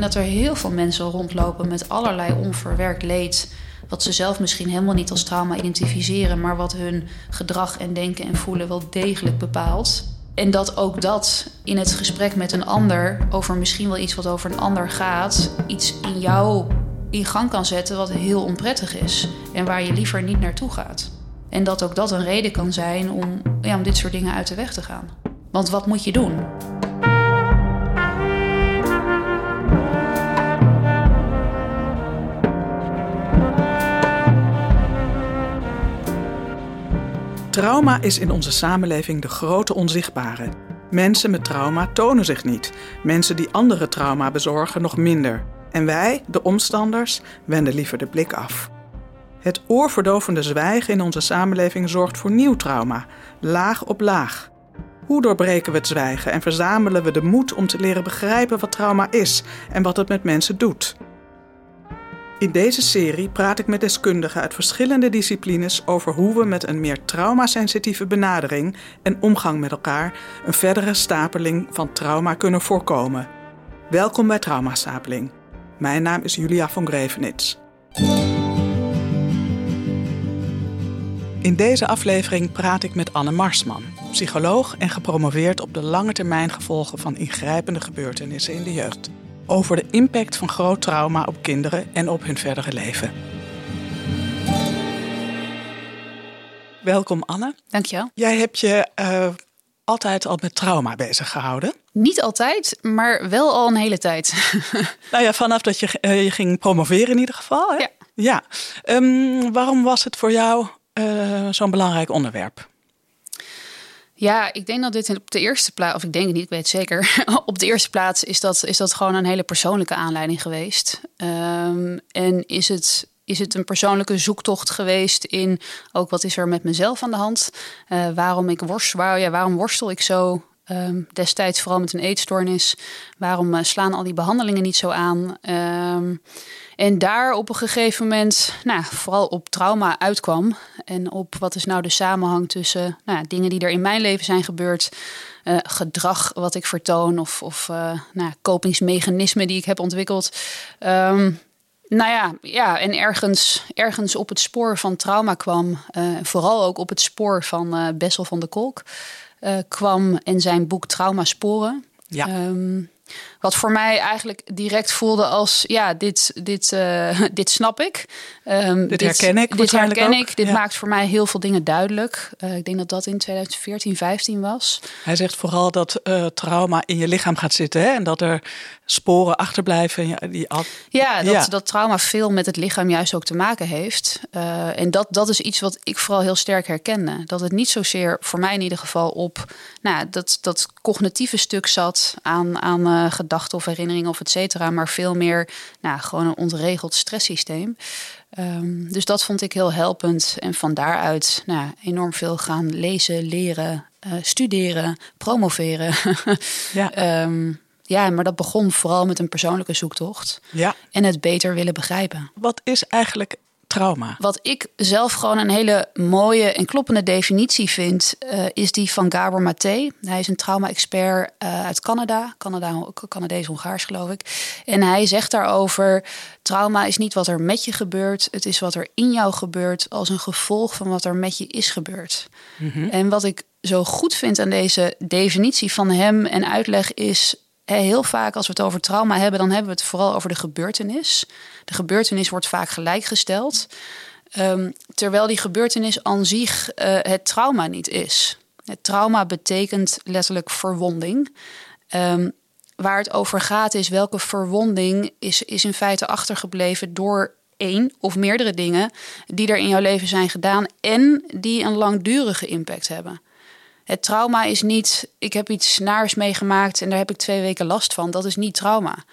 dat er heel veel mensen rondlopen met allerlei onverwerkt leed. Wat ze zelf misschien helemaal niet als trauma identificeren, maar wat hun gedrag en denken en voelen wel degelijk bepaalt. En dat ook dat in het gesprek met een ander over misschien wel iets wat over een ander gaat, iets in jou in gang kan zetten wat heel onprettig is en waar je liever niet naartoe gaat. En dat ook dat een reden kan zijn om, ja, om dit soort dingen uit de weg te gaan. Want wat moet je doen? Trauma is in onze samenleving de grote onzichtbare. Mensen met trauma tonen zich niet. Mensen die andere trauma bezorgen nog minder. En wij, de omstanders, wenden liever de blik af. Het oorverdovende zwijgen in onze samenleving zorgt voor nieuw trauma, laag op laag. Hoe doorbreken we het zwijgen en verzamelen we de moed om te leren begrijpen wat trauma is en wat het met mensen doet? In deze serie praat ik met deskundigen uit verschillende disciplines over hoe we met een meer traumasensitieve benadering en omgang met elkaar een verdere stapeling van trauma kunnen voorkomen. Welkom bij Traumastapeling. Mijn naam is Julia van Grevenits. In deze aflevering praat ik met Anne Marsman, psycholoog en gepromoveerd op de lange termijn gevolgen van ingrijpende gebeurtenissen in de jeugd. Over de impact van groot trauma op kinderen en op hun verdere leven. Welkom Anne. Dankjewel. Jij hebt je uh, altijd al met trauma bezig gehouden. Niet altijd, maar wel al een hele tijd. nou ja, vanaf dat je, uh, je ging promoveren in ieder geval. Hè? Ja. ja. Um, waarom was het voor jou uh, zo'n belangrijk onderwerp? Ja, ik denk dat dit op de eerste plaats, of ik denk het niet, ik weet het zeker. op de eerste plaats is dat, is dat gewoon een hele persoonlijke aanleiding geweest. Um, en is het, is het een persoonlijke zoektocht geweest in ook wat is er met mezelf aan de hand? Uh, waarom, ik worst, ja, waarom worstel ik zo? Um, destijds vooral met een eetstoornis. Waarom uh, slaan al die behandelingen niet zo aan? Um, en daar op een gegeven moment, nou, vooral op trauma uitkwam. En op wat is nou de samenhang tussen nou, dingen die er in mijn leven zijn gebeurd. Uh, gedrag wat ik vertoon of, of uh, nou, kopingsmechanismen die ik heb ontwikkeld. Um, nou ja, ja, en ergens, ergens op het spoor van trauma kwam. Vooral ook op het spoor van Bessel van de Kolk kwam en zijn boek Trauma Sporen. Ja. Um, wat voor mij eigenlijk direct voelde als: ja, dit, dit, uh, dit snap ik. Um, dit herken ik. Dit herken ook. ik. Dit ja. maakt voor mij heel veel dingen duidelijk. Uh, ik denk dat dat in 2014, 15 was. Hij zegt vooral dat uh, trauma in je lichaam gaat zitten hè? en dat er sporen achterblijven. Die al... Ja, dat, ja. dat trauma veel met het lichaam juist ook te maken heeft. en dat, dat is iets wat ik vooral heel sterk herkende. Dat het niet zozeer, voor mij in ieder geval, op nou, dat, dat cognitieve stuk zat aan, aan gedachten of herinneringen of et cetera, maar veel meer nou, gewoon een ontregeld stresssysteem. Um, dus dat vond ik heel helpend. En van daaruit nou, enorm veel gaan lezen, leren, uh, studeren, promoveren. ja. um, ja, maar dat begon vooral met een persoonlijke zoektocht. Ja. En het beter willen begrijpen. Wat is eigenlijk trauma? Wat ik zelf gewoon een hele mooie en kloppende definitie vind, uh, is die van Gabor Maté. Hij is een trauma-expert uh, uit Canada, Canada Canadees-Hongaars geloof ik. En hij zegt daarover: trauma is niet wat er met je gebeurt, het is wat er in jou gebeurt als een gevolg van wat er met je is gebeurd. Mm -hmm. En wat ik zo goed vind aan deze definitie van hem en uitleg is heel vaak als we het over trauma hebben, dan hebben we het vooral over de gebeurtenis. De gebeurtenis wordt vaak gelijkgesteld. Um, terwijl die gebeurtenis aan zich uh, het trauma niet is. Het trauma betekent letterlijk verwonding. Um, waar het over gaat is welke verwonding is, is in feite achtergebleven door één of meerdere dingen die er in jouw leven zijn gedaan en die een langdurige impact hebben. Het trauma is niet, ik heb iets naars meegemaakt en daar heb ik twee weken last van. Dat is niet trauma. Uh,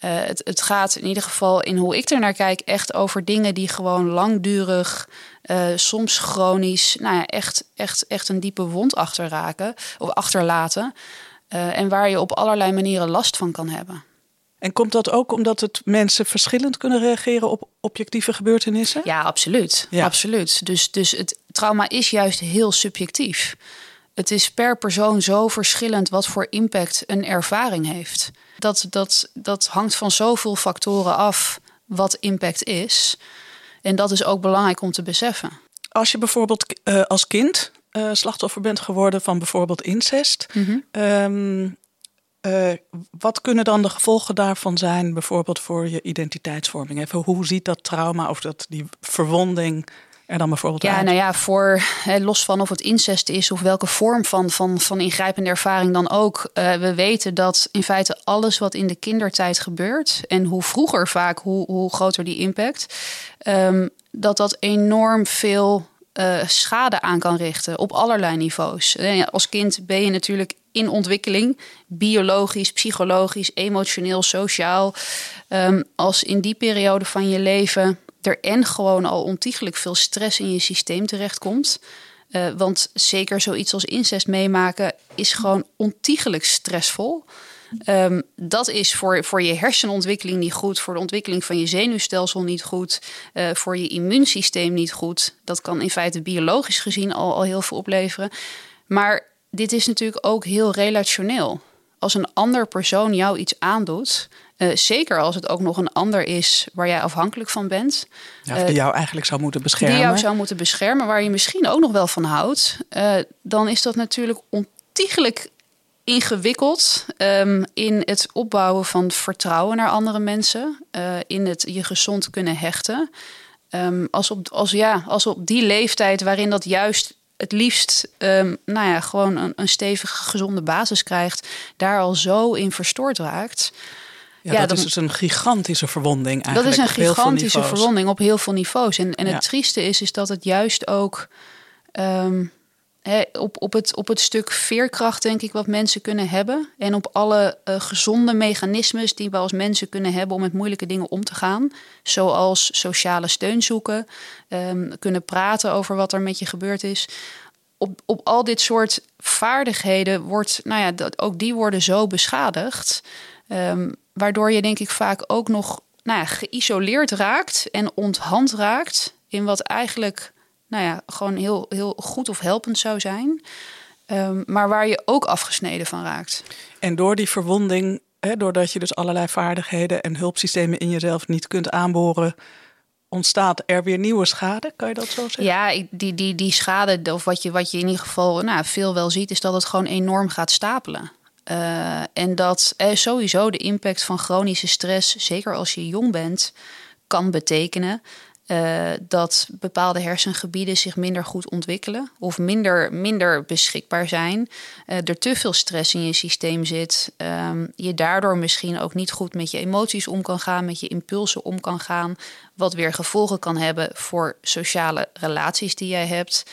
het, het, gaat in ieder geval in hoe ik er naar kijk echt over dingen die gewoon langdurig, uh, soms chronisch, nou ja, echt, echt, echt een diepe wond achterraken of achterlaten. Uh, en waar je op allerlei manieren last van kan hebben. En komt dat ook omdat het mensen verschillend kunnen reageren op objectieve gebeurtenissen? Ja, absoluut. Ja. absoluut. Dus, dus het trauma is juist heel subjectief. Het is per persoon zo verschillend wat voor impact een ervaring heeft. Dat, dat, dat hangt van zoveel factoren af wat impact is. En dat is ook belangrijk om te beseffen. Als je bijvoorbeeld uh, als kind uh, slachtoffer bent geworden van bijvoorbeeld incest. Mm -hmm. uh, wat kunnen dan de gevolgen daarvan zijn, bijvoorbeeld voor je identiteitsvorming? Even, hoe ziet dat trauma of dat, die verwonding er dan bijvoorbeeld ja, uit? nou ja, voor los van of het incest is of welke vorm van, van, van ingrijpende ervaring dan ook. Uh, we weten dat in feite alles wat in de kindertijd gebeurt en hoe vroeger vaak, hoe, hoe groter die impact, um, dat dat enorm veel uh, schade aan kan richten op allerlei niveaus. Als kind ben je natuurlijk in ontwikkeling, biologisch, psychologisch, emotioneel, sociaal. Um, als in die periode van je leven er en gewoon al ontiegelijk veel stress in je systeem terechtkomt. Uh, want zeker zoiets als incest meemaken is gewoon ontiegelijk stressvol. Um, dat is voor, voor je hersenontwikkeling niet goed, voor de ontwikkeling van je zenuwstelsel niet goed, uh, voor je immuunsysteem niet goed. Dat kan in feite biologisch gezien al, al heel veel opleveren. Maar dit is natuurlijk ook heel relationeel. Als een ander persoon jou iets aandoet, uh, zeker als het ook nog een ander is waar jij afhankelijk van bent. Ja, die jou eigenlijk zou moeten beschermen. Die jou zou moeten beschermen, waar je misschien ook nog wel van houdt. Uh, dan is dat natuurlijk ontiegelijk ingewikkeld um, in het opbouwen van vertrouwen naar andere mensen, uh, in het je gezond kunnen hechten. Um, als, op, als, ja, als op die leeftijd waarin dat juist het liefst um, nou ja, gewoon een, een stevige, gezonde basis krijgt, daar al zo in verstoord raakt. Ja, ja dat is dus een gigantische verwonding eigenlijk. Dat is een gigantische verwonding op heel veel niveaus. En, en het trieste is, is dat het juist ook um, op, op, het, op het stuk veerkracht, denk ik, wat mensen kunnen hebben. En op alle uh, gezonde mechanismes die we als mensen kunnen hebben om met moeilijke dingen om te gaan. Zoals sociale steun zoeken, um, kunnen praten over wat er met je gebeurd is. Op, op al dit soort vaardigheden wordt, nou ja, dat, ook die worden zo beschadigd. Um, waardoor je denk ik vaak ook nog nou ja, geïsoleerd raakt en onthand raakt in wat eigenlijk nou ja, gewoon heel, heel goed of helpend zou zijn. Um, maar waar je ook afgesneden van raakt. En door die verwonding, hè, doordat je dus allerlei vaardigheden en hulpsystemen in jezelf niet kunt aanboren, ontstaat er weer nieuwe schade, kan je dat zo zeggen? Ja, die, die, die schade, of wat je, wat je in ieder geval nou, veel wel ziet, is dat het gewoon enorm gaat stapelen. Uh, en dat eh, sowieso de impact van chronische stress, zeker als je jong bent, kan betekenen uh, dat bepaalde hersengebieden zich minder goed ontwikkelen of minder, minder beschikbaar zijn. Uh, er te veel stress in je systeem zit. Um, je daardoor misschien ook niet goed met je emoties om kan gaan, met je impulsen om kan gaan. Wat weer gevolgen kan hebben voor sociale relaties die jij hebt.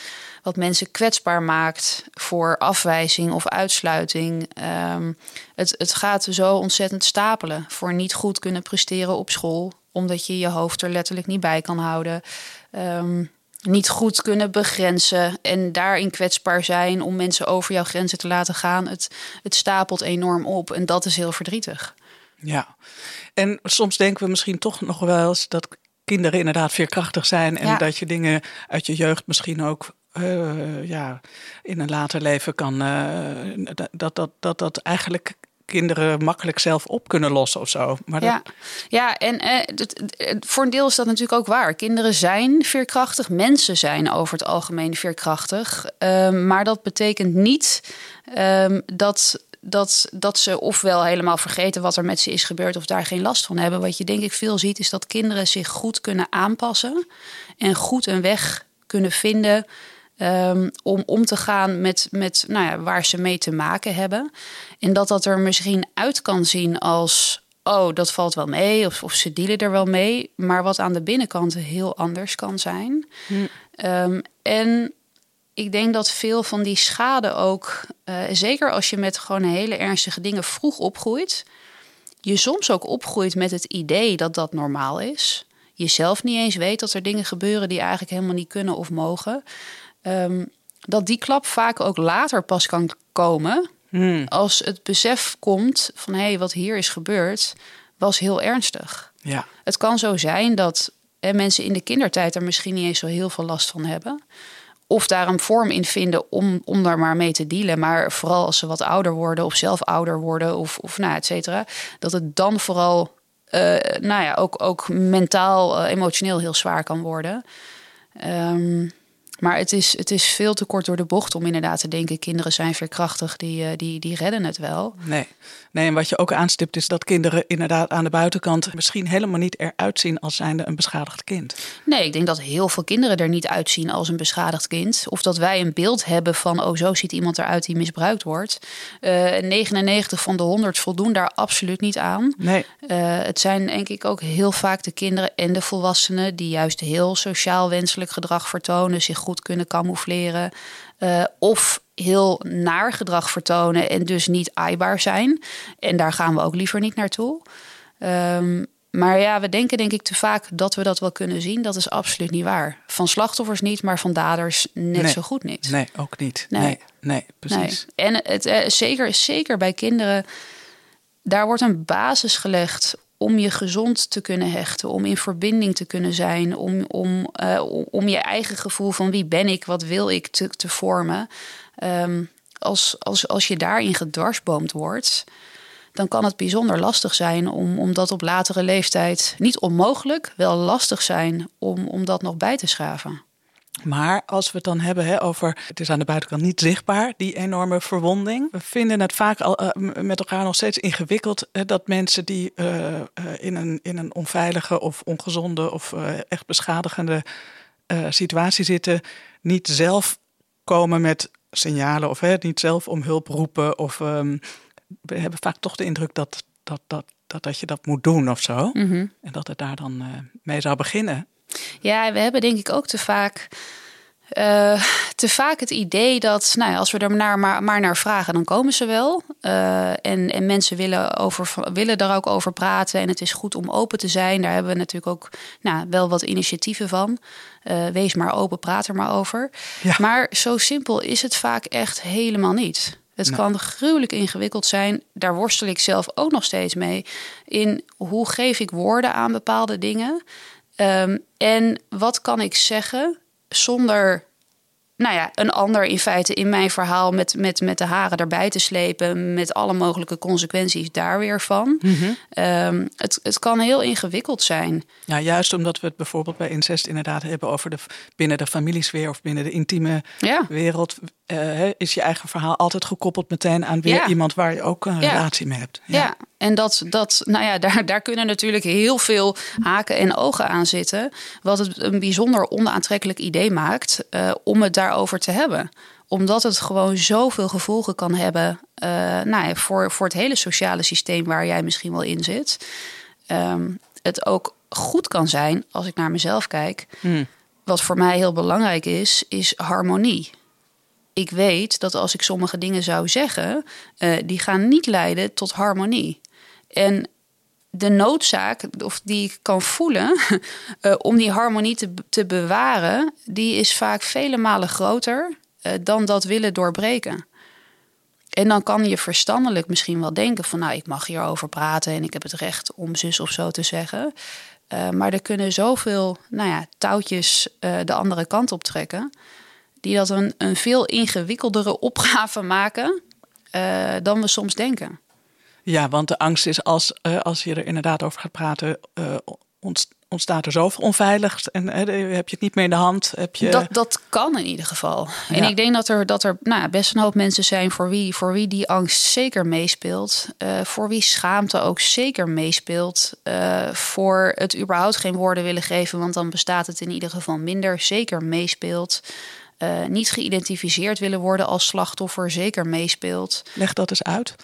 Wat mensen kwetsbaar maakt voor afwijzing of uitsluiting. Um, het, het gaat zo ontzettend stapelen voor niet goed kunnen presteren op school omdat je je hoofd er letterlijk niet bij kan houden. Um, niet goed kunnen begrenzen en daarin kwetsbaar zijn om mensen over jouw grenzen te laten gaan. Het, het stapelt enorm op en dat is heel verdrietig. Ja, en soms denken we misschien toch nog wel eens dat kinderen inderdaad veerkrachtig zijn en ja. dat je dingen uit je jeugd misschien ook uh, ja, in een later leven kan. Uh, dat, dat, dat dat eigenlijk kinderen makkelijk zelf op kunnen lossen of zo. Maar dat... ja. ja, en eh, voor een deel is dat natuurlijk ook waar. Kinderen zijn veerkrachtig, mensen zijn over het algemeen veerkrachtig. Um, maar dat betekent niet um, dat, dat, dat ze ofwel helemaal vergeten wat er met ze is gebeurd of daar geen last van hebben. Wat je denk ik veel ziet is dat kinderen zich goed kunnen aanpassen en goed een weg kunnen vinden Um, om om te gaan met, met nou ja, waar ze mee te maken hebben. En dat dat er misschien uit kan zien als. Oh, dat valt wel mee, of, of ze dealen er wel mee. Maar wat aan de binnenkant heel anders kan zijn. Hm. Um, en ik denk dat veel van die schade ook, uh, zeker als je met gewoon hele ernstige dingen vroeg opgroeit, je soms ook opgroeit met het idee dat dat normaal is. Je zelf niet eens weet dat er dingen gebeuren die eigenlijk helemaal niet kunnen of mogen. Um, dat die klap vaak ook later pas kan komen. Hmm. Als het besef komt van hé, hey, wat hier is gebeurd, was heel ernstig. Ja. Het kan zo zijn dat hè, mensen in de kindertijd er misschien niet eens zo heel veel last van hebben. of daar een vorm in vinden om, om daar maar mee te dealen. Maar vooral als ze wat ouder worden of zelf ouder worden of, of nou, et cetera. Dat het dan vooral uh, nou ja, ook, ook mentaal, uh, emotioneel heel zwaar kan worden. Um, maar het is, het is veel te kort door de bocht om inderdaad te denken: kinderen zijn veerkrachtig, die, uh, die, die redden het wel. Nee. Nee, en wat je ook aanstipt is dat kinderen inderdaad aan de buitenkant misschien helemaal niet eruit zien als zijnde een beschadigd kind. Nee, ik denk dat heel veel kinderen er niet uitzien als een beschadigd kind. Of dat wij een beeld hebben van: oh, zo ziet iemand eruit die misbruikt wordt. Uh, 99 van de 100 voldoen daar absoluut niet aan. Nee. Uh, het zijn denk ik ook heel vaak de kinderen en de volwassenen die juist heel sociaal wenselijk gedrag vertonen, zich goed kunnen camoufleren. Uh, of heel naar gedrag vertonen en dus niet aaibaar zijn. En daar gaan we ook liever niet naartoe. Um, maar ja, we denken denk ik te vaak dat we dat wel kunnen zien. Dat is absoluut niet waar. Van slachtoffers niet, maar van daders net nee, zo goed niet. Nee, ook niet. Nee, nee, nee precies. Nee. En het, uh, zeker, zeker bij kinderen, daar wordt een basis gelegd om je gezond te kunnen hechten, om in verbinding te kunnen zijn, om, om, uh, om je eigen gevoel van wie ben ik, wat wil ik te, te vormen. Um, als, als, als je daarin gedwarsboomd wordt, dan kan het bijzonder lastig zijn om, om dat op latere leeftijd, niet onmogelijk, wel lastig zijn om, om dat nog bij te schaven. Maar als we het dan hebben hè, over, het is aan de buitenkant niet zichtbaar, die enorme verwonding. We vinden het vaak al, uh, met elkaar nog steeds ingewikkeld hè, dat mensen die uh, uh, in, een, in een onveilige of ongezonde of echt beschadigende situatie zitten, niet zelf komen met signalen of hè, niet zelf om hulp roepen. Of um, we hebben vaak toch de indruk dat, dat, dat, dat, dat je dat moet doen of zo. Mm -hmm. En dat het daar dan mee zou beginnen. Ja, we hebben denk ik ook te vaak. Uh, te vaak het idee dat, nou ja, als we er naar, maar, maar naar vragen, dan komen ze wel. Uh, en, en mensen willen, over, willen daar ook over praten. En het is goed om open te zijn. Daar hebben we natuurlijk ook nou, wel wat initiatieven van. Uh, wees maar open, praat er maar over. Ja. Maar zo simpel is het vaak echt helemaal niet. Het kan gruwelijk ingewikkeld zijn. Daar worstel ik zelf ook nog steeds mee. In hoe geef ik woorden aan bepaalde dingen. Um, en wat kan ik zeggen zonder nou ja, een ander in feite in mijn verhaal met, met, met de haren erbij te slepen, met alle mogelijke consequenties daar weer van. Mm -hmm. um, het, het kan heel ingewikkeld zijn. Ja, juist omdat we het bijvoorbeeld bij incest inderdaad hebben over de binnen de familiesfeer of binnen de intieme ja. wereld. Uh, is je eigen verhaal altijd gekoppeld meteen aan weer ja. iemand waar je ook een ja. relatie mee hebt. Ja, en dat, dat, nou ja, daar, daar kunnen natuurlijk heel veel haken en ogen aan zitten. Wat het een bijzonder onaantrekkelijk idee maakt uh, om het daarover te hebben omdat het gewoon zoveel gevolgen kan hebben uh, nou ja, voor, voor het hele sociale systeem waar jij misschien wel in zit. Um, het ook goed kan zijn, als ik naar mezelf kijk. Hmm. Wat voor mij heel belangrijk is, is harmonie. Ik weet dat als ik sommige dingen zou zeggen, uh, die gaan niet leiden tot harmonie. En de noodzaak, of die ik kan voelen, uh, om die harmonie te, te bewaren, die is vaak vele malen groter uh, dan dat willen doorbreken. En dan kan je verstandelijk misschien wel denken van, nou, ik mag hierover praten en ik heb het recht om zus of zo te zeggen. Maar er kunnen zoveel nou ja, touwtjes de andere kant op trekken, die dat een, een veel ingewikkeldere opgave maken dan we soms denken. Ja, want de angst is als, uh, als je er inderdaad over gaat praten, uh, ontstaat er zoveel onveilig en heb je het niet meer in de hand. Heb je... dat, dat kan in ieder geval. Ja. En ik denk dat er, dat er nou, best een hoop mensen zijn voor wie, voor wie die angst zeker meespeelt. voor wie schaamte ook zeker meespeelt. voor het überhaupt geen woorden willen geven, want dan bestaat het in ieder geval minder. Zeker meespeelt. Niet geïdentificeerd willen worden als slachtoffer, zeker meespeelt. Leg dat eens uit.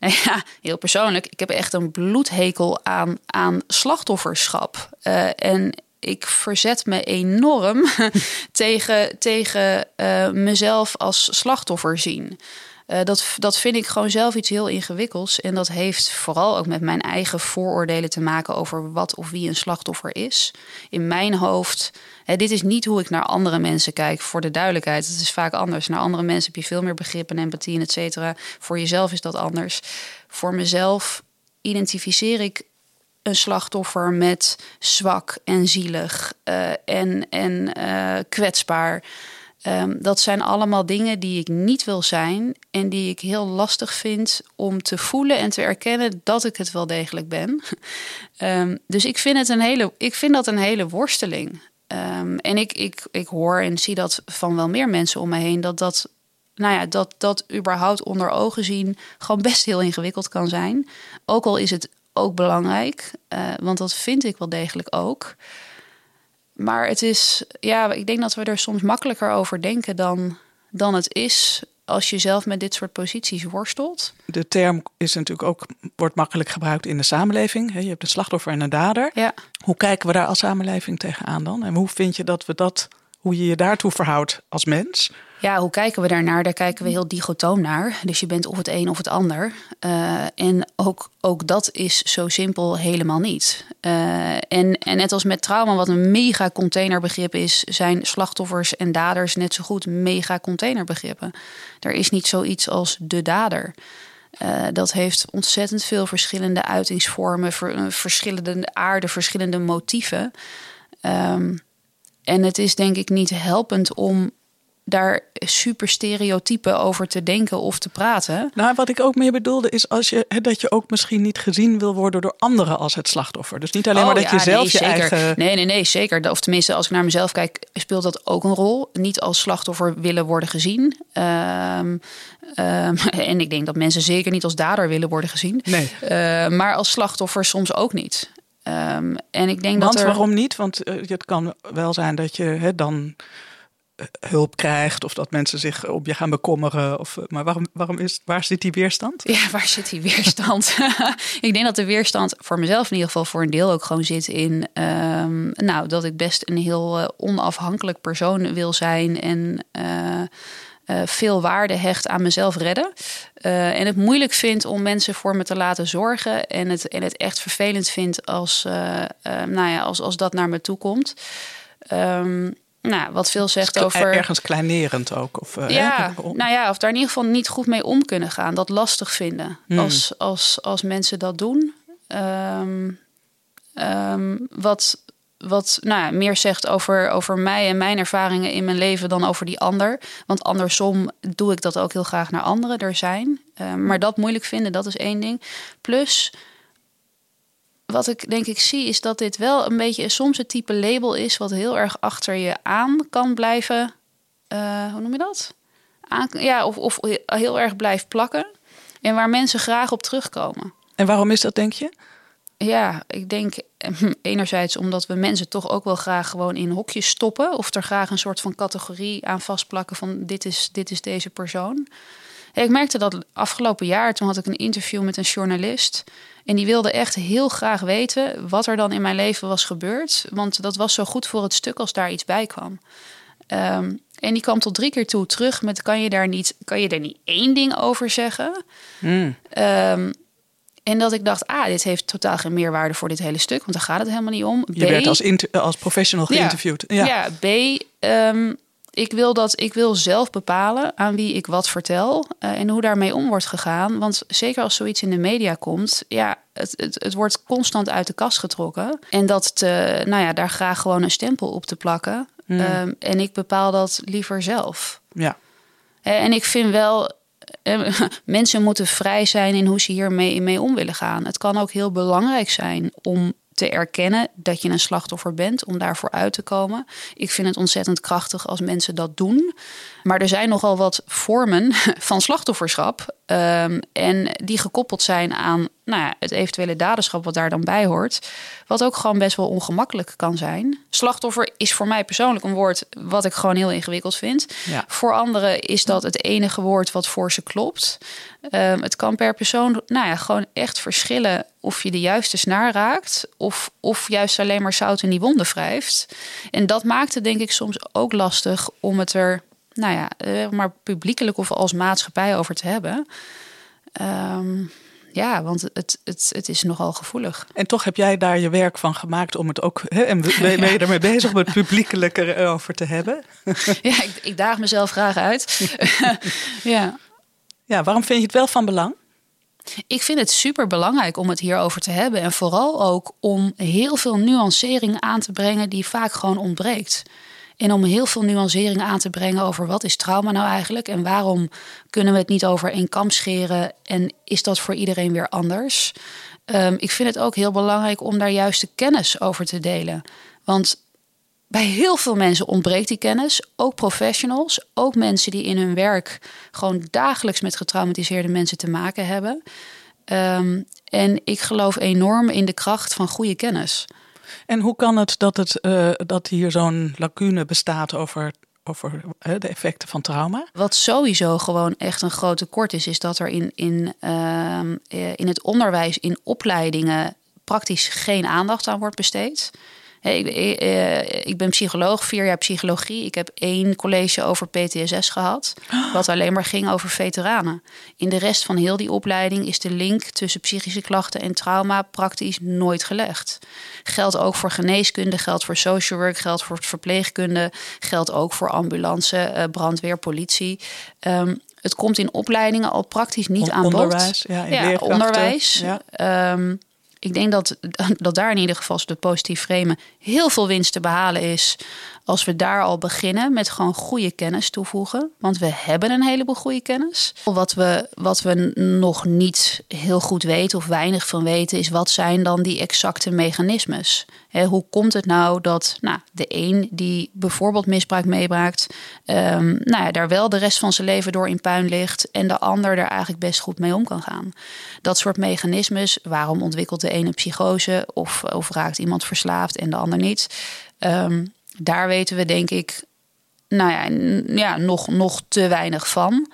Nou ja, heel persoonlijk. Ik heb echt een bloedhekel aan, aan slachtofferschap. Uh, en ik verzet me enorm tegen, tegen uh, mezelf als slachtoffer zien. Uh, dat, dat vind ik gewoon zelf iets heel ingewikkelds. En dat heeft vooral ook met mijn eigen vooroordelen te maken over wat of wie een slachtoffer is. In mijn hoofd, hè, dit is niet hoe ik naar andere mensen kijk, voor de duidelijkheid. Het is vaak anders. Naar andere mensen heb je veel meer begrip en empathie en et cetera. Voor jezelf is dat anders. Voor mezelf identificeer ik een slachtoffer met zwak en zielig uh, en, en uh, kwetsbaar. Ehm, dat zijn allemaal dingen die ik niet wil zijn en die ik heel lastig vind om te voelen en te erkennen dat ik het wel degelijk ben. Ehm, dus ik vind, het een hele, ik vind dat een hele worsteling. Ehm, en ik, ik, ik hoor en zie dat van wel meer mensen om me heen, dat dat, nou ja, dat, dat überhaupt onder ogen zien gewoon best heel ingewikkeld kan zijn. Ook al is het ook belangrijk, uh, want dat vind ik wel degelijk ook. Maar het is, ja, ik denk dat we er soms makkelijker over denken dan, dan het is als je zelf met dit soort posities worstelt. De term is natuurlijk ook, wordt makkelijk gebruikt in de samenleving. Je hebt een slachtoffer en een dader. Ja. Hoe kijken we daar als samenleving tegenaan dan? En hoe vind je dat we dat, hoe je je daartoe verhoudt als mens? Ja, hoe kijken we daarnaar? Daar kijken we heel digotoom naar. Dus je bent of het een of het ander. Uh, en ook, ook dat is zo simpel helemaal niet. Uh, en, en net als met trauma, wat een mega containerbegrip is, zijn slachtoffers en daders net zo goed mega containerbegrippen. Er is niet zoiets als de dader. Uh, dat heeft ontzettend veel verschillende uitingsvormen, ver, verschillende aarden, verschillende motieven. Um, en het is denk ik niet helpend om daar super stereotypen over te denken of te praten. Nou, wat ik ook meer bedoelde is als je, dat je ook misschien niet gezien wil worden door anderen als het slachtoffer. Dus niet alleen maar oh dat je zelf nee, je zeker. eigen. Nee, nee, nee, zeker. Of tenminste, als ik naar mezelf kijk, speelt dat ook een rol. Niet als slachtoffer willen worden gezien. Um, um, en ik denk dat mensen zeker niet als dader willen worden gezien. Nee. Uh, maar als slachtoffer soms ook niet. Um, en ik denk Want dat er... waarom niet? Want uh, het kan wel zijn dat je he, dan hulp krijgt of dat mensen zich op je gaan bekommeren. Of, maar waarom, waarom is, waar zit die weerstand? Ja, waar zit die weerstand? ik denk dat de weerstand voor mezelf in ieder geval voor een deel ook gewoon zit in... Um, nou, dat ik best een heel uh, onafhankelijk persoon wil zijn en... Uh, veel waarde hecht aan mezelf redden. En het moeilijk vind om mensen voor me te laten zorgen. En het, en het echt vervelend vind als, nou ja, als, als dat naar me toe komt. Um, nou, wat veel zegt over. Ergens kleinerend ook. Of, uh, ja, hè? nou ja, of daar in ieder geval niet goed mee om kunnen gaan. Dat lastig vinden hmm. als, als, als mensen dat doen. Um, um, wat wat nou ja, meer zegt over, over mij en mijn ervaringen in mijn leven dan over die ander. Want andersom doe ik dat ook heel graag naar anderen er zijn. Uh, maar dat moeilijk vinden, dat is één ding. Plus wat ik denk ik zie, is dat dit wel een beetje soms het type label is wat heel erg achter je aan kan blijven. Uh, hoe noem je dat? Aan, ja, of, of heel erg blijft plakken. En waar mensen graag op terugkomen. En waarom is dat, denk je? Ja, ik denk enerzijds omdat we mensen toch ook wel graag gewoon in hokjes stoppen. Of er graag een soort van categorie aan vastplakken van dit is, dit is deze persoon. Ik merkte dat afgelopen jaar, toen had ik een interview met een journalist. En die wilde echt heel graag weten wat er dan in mijn leven was gebeurd. Want dat was zo goed voor het stuk als daar iets bij kwam. Um, en die kwam tot drie keer toe terug met: kan je daar niet, kan je daar niet één ding over zeggen? Mm. Um, en dat ik dacht, ah, dit heeft totaal geen meerwaarde voor dit hele stuk, want daar gaat het helemaal niet om. B, je werd als, als professional geïnterviewd. Ja, ja. ja B, um, ik wil dat ik wil zelf bepalen aan wie ik wat vertel uh, en hoe daarmee om wordt gegaan. Want zeker als zoiets in de media komt, ja, het, het, het wordt constant uit de kast getrokken. En dat te, nou ja, daar graag gewoon een stempel op te plakken. Mm. Um, en ik bepaal dat liever zelf. Ja. En ik vind wel, mensen moeten vrij zijn in hoe ze hiermee mee om willen gaan. Het kan ook heel belangrijk zijn om te erkennen dat je een slachtoffer bent, om daarvoor uit te komen. Ik vind het ontzettend krachtig als mensen dat doen. Maar er zijn nogal wat vormen van slachtofferschap. Um, en die gekoppeld zijn aan nou ja, het eventuele daderschap wat daar dan bij hoort. Wat ook gewoon best wel ongemakkelijk kan zijn. Slachtoffer is voor mij persoonlijk een woord wat ik gewoon heel ingewikkeld vind. Ja. Voor anderen is dat het enige woord wat voor ze klopt. Um, het kan per persoon nou ja, gewoon echt verschillen of je de juiste snaar raakt. Of, of juist alleen maar zout in die wonden wrijft. En dat maakt het denk ik soms ook lastig om het er nou ja, maar publiekelijk of als maatschappij over te hebben. Um, ja, want het, het, het is nogal gevoelig. En toch heb jij daar je werk van gemaakt om het ook. Hè, en ben, ben je ermee bezig om het publiekelijk erover te hebben? Ja, ik, ik daag mezelf graag uit. ja. Ja, waarom vind je het wel van belang? Ik vind het super belangrijk om het hierover te hebben. En vooral ook om heel veel nuancering aan te brengen die vaak gewoon ontbreekt. En om heel veel nuancering aan te brengen over wat is trauma nou eigenlijk en waarom kunnen we het niet over één kam scheren en is dat voor iedereen weer anders. Um, ik vind het ook heel belangrijk om daar juist de kennis over te delen. Want bij heel veel mensen ontbreekt die kennis. Ook professionals, ook mensen die in hun werk gewoon dagelijks met getraumatiseerde mensen te maken hebben. Um, en ik geloof enorm in de kracht van goede kennis. En hoe kan het dat, het, uh, dat hier zo'n lacune bestaat over over de effecten van trauma? Wat sowieso gewoon echt een groot tekort is, is dat er in, in, uh, in het onderwijs, in opleidingen, praktisch geen aandacht aan wordt besteed. Ik, eh, ik, ben psycholoog, vier jaar psychologie. Ik heb één college over PTSS gehad, wat alleen maar ging over veteranen. In de rest van heel die opleiding is de link tussen psychische klachten en trauma praktisch nooit gelegd. Geldt ook voor geneeskunde, geldt voor social work, geldt voor verpleegkunde, geldt ook voor ambulance, eh, brandweer, politie. Um, het komt in opleidingen al praktisch niet aan bod. Onderwijs, ja, ja onderwijs. Ja. Um, ik denk dat, dat daar in ieder geval de positief framen heel veel winst te behalen is. Als we daar al beginnen met gewoon goede kennis toevoegen. Want we hebben een heleboel goede kennis. Wat we, wat we nog niet heel goed weten of weinig van weten, is wat zijn dan die exacte mechanismes? Hoe komt het nou dat nou, de een die bijvoorbeeld misbruik meebraakt, um, nou ja, daar wel de rest van zijn leven door in puin ligt en de ander er eigenlijk best goed mee om kan gaan? Dat soort mechanismes, waarom ontwikkelt de ene psychose of, of raakt iemand verslaafd en de ander niet? Um, daar weten we denk ik nou ja, ja, nog, nog te weinig van.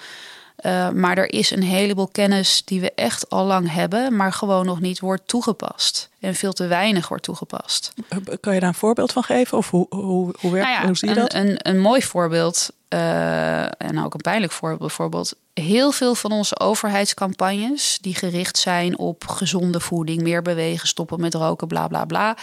Uh, maar er is een heleboel kennis die we echt al lang hebben, maar gewoon nog niet wordt toegepast. En veel te weinig wordt toegepast. Kan je daar een voorbeeld van geven? Of hoe, hoe, hoe, werkt, nou ja, hoe zie je een, dat? Een, een mooi voorbeeld, uh, en ook een pijnlijk voorbeeld bijvoorbeeld. Heel veel van onze overheidscampagnes, die gericht zijn op gezonde voeding, meer bewegen, stoppen met roken, bla bla bla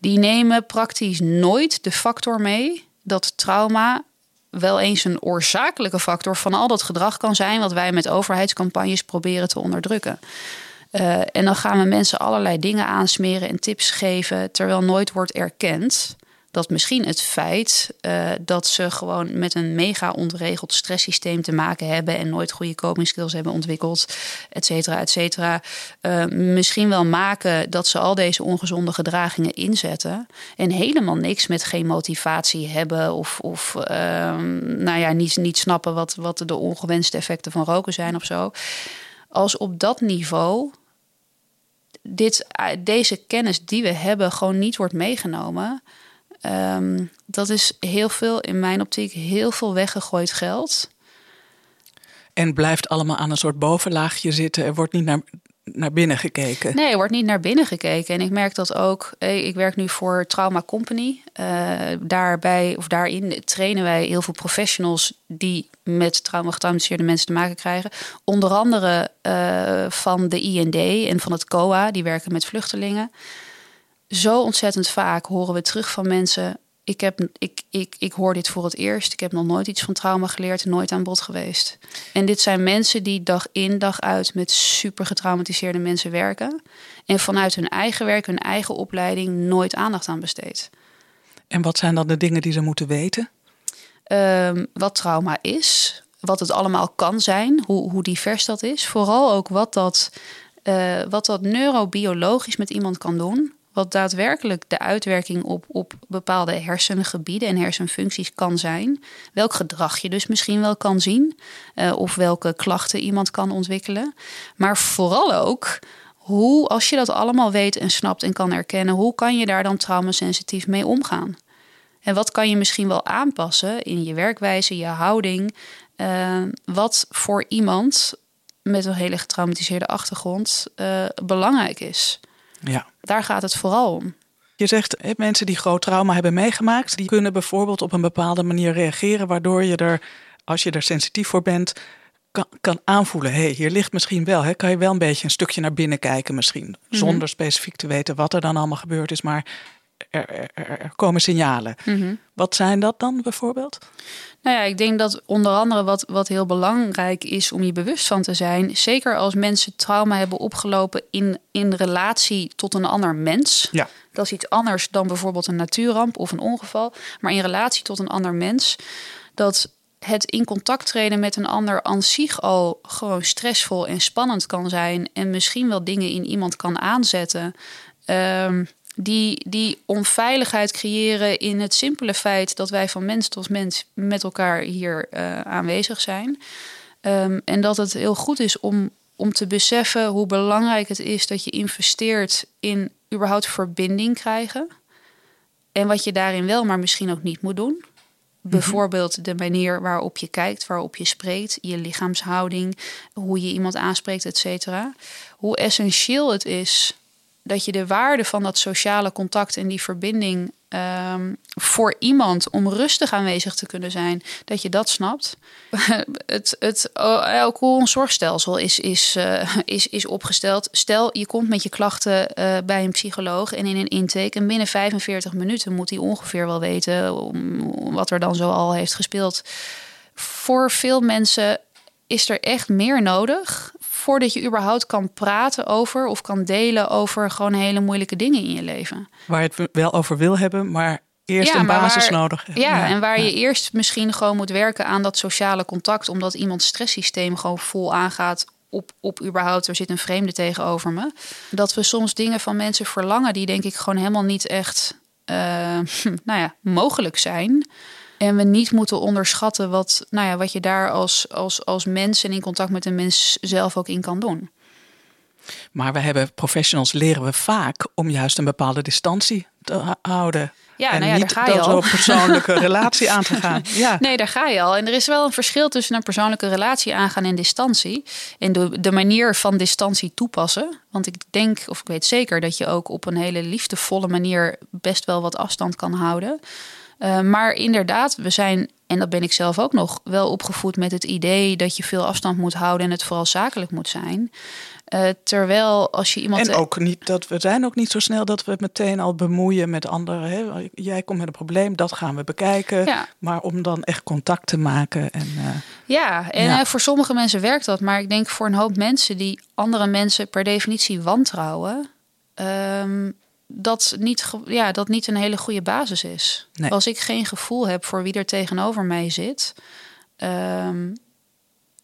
die nemen praktisch nooit de factor mee dat trauma wel eens een oorzakelijke factor van al dat gedrag kan zijn wat wij met overheidscampagnes proberen te onderdrukken. Uh, en dan gaan we mensen allerlei dingen aansmeren en tips geven, terwijl nooit wordt erkend dat misschien het feit uh, dat ze gewoon met een mega ontregeld stresssysteem te maken hebben en nooit goede coping skills hebben ontwikkeld, et cetera, et cetera, uh, misschien wel maken dat ze al deze ongezonde gedragingen inzetten en helemaal niks met geen motivatie hebben of, of uh, nou ja, niet, niet snappen wat, wat de ongewenste effecten van roken zijn of zo. Als op dat niveau dit, deze kennis die we hebben gewoon niet wordt meegenomen Um, dat is heel veel, in mijn optiek, heel veel weggegooid geld. En blijft allemaal aan een soort bovenlaagje zitten. Er wordt niet naar, naar binnen gekeken. Nee, er wordt niet naar binnen gekeken. En ik merk dat ook. Ik werk nu voor Trauma Company. Uh, daarbij of daarin trainen wij heel veel professionals die met trauma getraumatiseerde mensen te maken krijgen. Onder andere uh, van de IND en van het COA, die werken met vluchtelingen zo ontzettend vaak horen we terug van mensen. Ik, heb, ik, ik, ik hoor dit voor het eerst. Ik heb nog nooit iets van trauma geleerd, nooit aan bod geweest. En dit zijn mensen die dag in, dag uit met super getraumatiseerde mensen werken. En vanuit hun eigen werk, hun eigen opleiding, nooit aandacht aan besteed. En wat zijn dan de dingen die ze moeten weten? Um, wat trauma is, wat het allemaal kan zijn, hoe, hoe divers dat is. Vooral ook wat dat, uh, wat dat neurobiologisch met iemand kan doen wat daadwerkelijk de uitwerking op, op bepaalde hersengebieden en hersenfuncties kan zijn. Welk gedrag je dus misschien wel kan zien. Uh, of welke klachten iemand kan ontwikkelen. Maar vooral ook hoe, als je dat allemaal weet en snapt en kan erkennen, hoe kan je daar dan traumasensitief mee omgaan? En wat kan je misschien wel aanpassen in je werkwijze, je houding, uh, wat voor iemand met een hele getraumatiseerde achtergrond uh, belangrijk is. Ja. Daar gaat het vooral om. Je zegt, mensen die groot trauma hebben meegemaakt, die kunnen bijvoorbeeld op een bepaalde manier reageren, waardoor je er, als je er sensitief voor bent, kan, kan aanvoelen. Hé, hey, hier ligt misschien wel. Hè, kan je wel een beetje een stukje naar binnen kijken, misschien. Mhm. Zonder specifiek te weten wat er dan allemaal gebeurd is. Maar er, er, er komen signalen. Mhm. Wat zijn dat dan bijvoorbeeld? Nou ja, ik denk dat onder andere wat, wat heel belangrijk is om je bewust van te zijn, zeker als mensen trauma hebben opgelopen in, in relatie tot een ander mens. Ja. Dat is iets anders dan bijvoorbeeld een natuurramp of een ongeval, maar in relatie tot een ander mens. Dat het in contact treden met een ander aan zich al gewoon stressvol en spannend kan zijn. En misschien wel dingen in iemand kan aanzetten. ehm, die, die onveiligheid creëren in het simpele feit dat wij van mens tot mens met elkaar hier eh, aanwezig zijn. Ehm, en dat het heel goed is om, om te beseffen hoe belangrijk het is dat je investeert in überhaupt verbinding krijgen. En wat je daarin wel, maar misschien ook niet moet doen. Bijvoorbeeld de manier waarop je kijkt, waarop je spreekt, je lichaamshouding, hoe je iemand aanspreekt, et cetera. Hoe essentieel het is dat je de waarde van dat sociale contact en die verbinding ehm, voor iemand om rustig aanwezig te kunnen zijn, dat je dat snapt. het, het, ons zorgstelsel is, is, eh, is, is opgesteld. Stel, je komt met je klachten eh, bij een psycholoog en in een intake. En binnen 45 minuten moet hij ongeveer wel weten wat er dan zo al heeft gespeeld. Voor veel mensen is er echt meer nodig voordat je überhaupt kan praten over of kan delen over gewoon hele moeilijke dingen in je leven. Waar je het wel over wil hebben, maar eerst Ja, een basis waar- nodig hebt. Ja, en waar ja. je eerst misschien gewoon moet werken aan dat sociale contact, omdat iemands stresssysteem gewoon vol aangaat op, op überhaupt, er zit een vreemde tegenover me. Dat we soms dingen van mensen verlangen die denk ik gewoon helemaal niet echt eh, nou ja, mogelijk zijn. En we niet moeten onderschatten wat, nou ja, wat je daar als, als, als mens en in contact met een mens zelf ook in kan doen. Maar we hebben professionals leren we vaak om juist een bepaalde distantie te houden. Ja, en nou ja, niet daar ga je dat al. persoonlijke relatie aan te gaan. Ja. Nee, daar ga je al. En er is wel een verschil tussen een persoonlijke relatie aangaan en distantie. En de, de manier van distantie toepassen. Want ik denk, of ik weet zeker, dat je ook op een hele liefdevolle manier best wel wat afstand kan houden. Eh, maar inderdaad, we zijn, en dat ben ik zelf ook nog, wel opgevoed met het idee dat je veel afstand moet houden en het vooral zakelijk moet zijn. Eh, terwijl als je iemand. En ook niet dat we zijn ook niet zo snel dat we het meteen al bemoeien met anderen. Hè? Jij komt met een probleem, dat gaan we bekijken. Ja. Maar om dan echt contact te maken. En, eh, Ja, en Ja. voor sommige mensen werkt dat. Maar ik denk voor een hoop mensen die andere mensen per definitie wantrouwen, ehm, dat, niet, ja, dat niet een hele goede basis is. Nee. Als ik geen gevoel heb voor wie er tegenover mij zit, ehm,